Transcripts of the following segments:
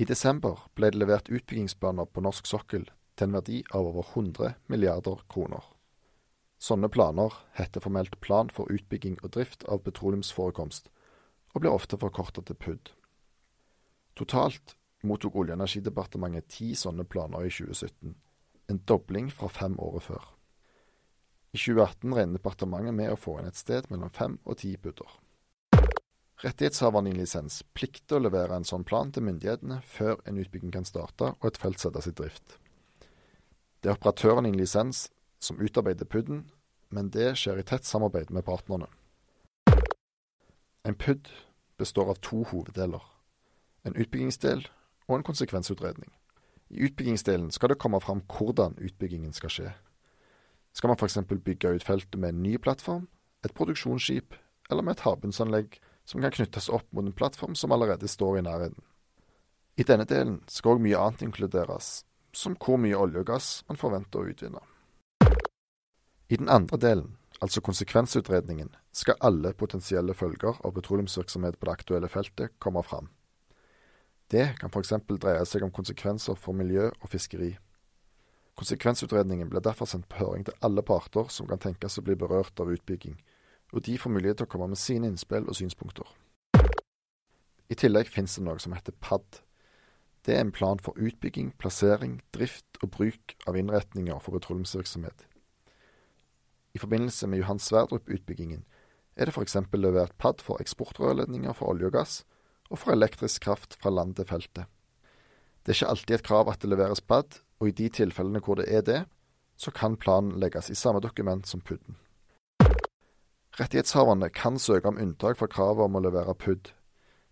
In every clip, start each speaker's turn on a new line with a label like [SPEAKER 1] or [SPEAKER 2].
[SPEAKER 1] I desember ble det levert utbyggingsplaner på norsk sokkel til en verdi av over 100 milliarder kroner. Sånne planer heter formelt Plan for utbygging og drift av petroleumsforekomst, og blir ofte forkortet til PUD. Totalt mottok Olje- og energidepartementet ti sånne planer i 2017, en dobling fra fem året før. I 2018 regner departementet med å få inn et sted mellom fem og ti PUD-er. Rettighetshaverne i lisens plikter å levere en sånn plan til myndighetene før en utbygging kan starte og et felt settes i drift. Det er operatøren i lisens som utarbeider PUD-en, men det skjer i tett samarbeid med partnerne. En PUD består av to hoveddeler. En utbyggingsdel og en konsekvensutredning. I utbyggingsdelen skal det komme fram hvordan utbyggingen skal skje. Skal man f.eks. bygge ut feltet med en ny plattform, et produksjonsskip eller med et havbunnsanlegg som kan knyttes opp mot en plattform som allerede står i nærheten. I denne delen skal òg mye annet inkluderes, som hvor mye olje og gass man forventer å utvinne. I den andre delen, altså konsekvensutredningen, skal alle potensielle følger av petroleumsvirksomhet på det aktuelle feltet komme fram. Det kan f.eks. dreie seg om konsekvenser for miljø og fiskeri. Konsekvensutredningen blir derfor sendt på høring til alle parter som kan tenkes å bli berørt av utbygging, og de får mulighet til å komme med sine innspill og synspunkter. I tillegg finnes det noe som heter PAD. Det er en plan for utbygging, plassering, drift og bruk av innretninger for petroleumsvirksomhet. I forbindelse med Johan Sverdrup-utbyggingen er det f.eks. levert PAD for eksportrørledninger for olje og gass, og for elektrisk kraft fra land til feltet. Det er ikke alltid et krav at det leveres PAD, og i de tilfellene hvor det er det, så kan planen legges i samme dokument som PUD-en. Rettighetshaverne kan søke om unntak fra kravet om å levere PUD.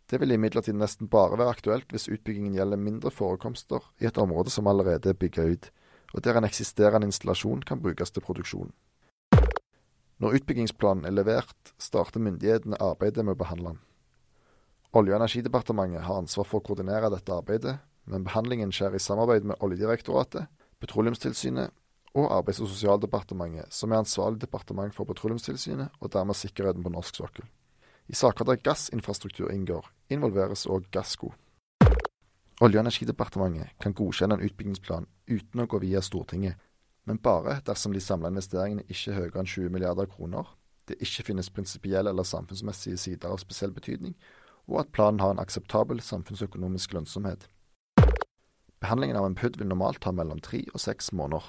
[SPEAKER 1] Det vil imidlertid nesten bare være aktuelt hvis utbyggingen gjelder mindre forekomster i et område som allerede er bygga ut, og der en eksisterende installasjon kan brukes til produksjon. Når utbyggingsplanen er levert, starter myndighetene arbeidet med å behandle den. Olje- og energidepartementet har ansvar for å koordinere dette arbeidet, men behandlingen skjer i samarbeid med Oljedirektoratet, Petroleumstilsynet og Arbeids- og sosialdepartementet, som er ansvarlig departement for Petroleumstilsynet og dermed sikkerheten på norsk sokkel. I saker der gassinfrastruktur inngår, involveres òg Gassco. Olje- og energidepartementet kan godkjenne en utbyggingsplan uten å gå via Stortinget, men bare dersom de samla investeringene ikke er høyere enn 20 milliarder kroner, det ikke finnes prinsipielle eller samfunnsmessige sider av spesiell betydning, og at planen har en akseptabel samfunnsøkonomisk lønnsomhet. Behandlingen av en PUD vil normalt ta mellom tre og seks måneder.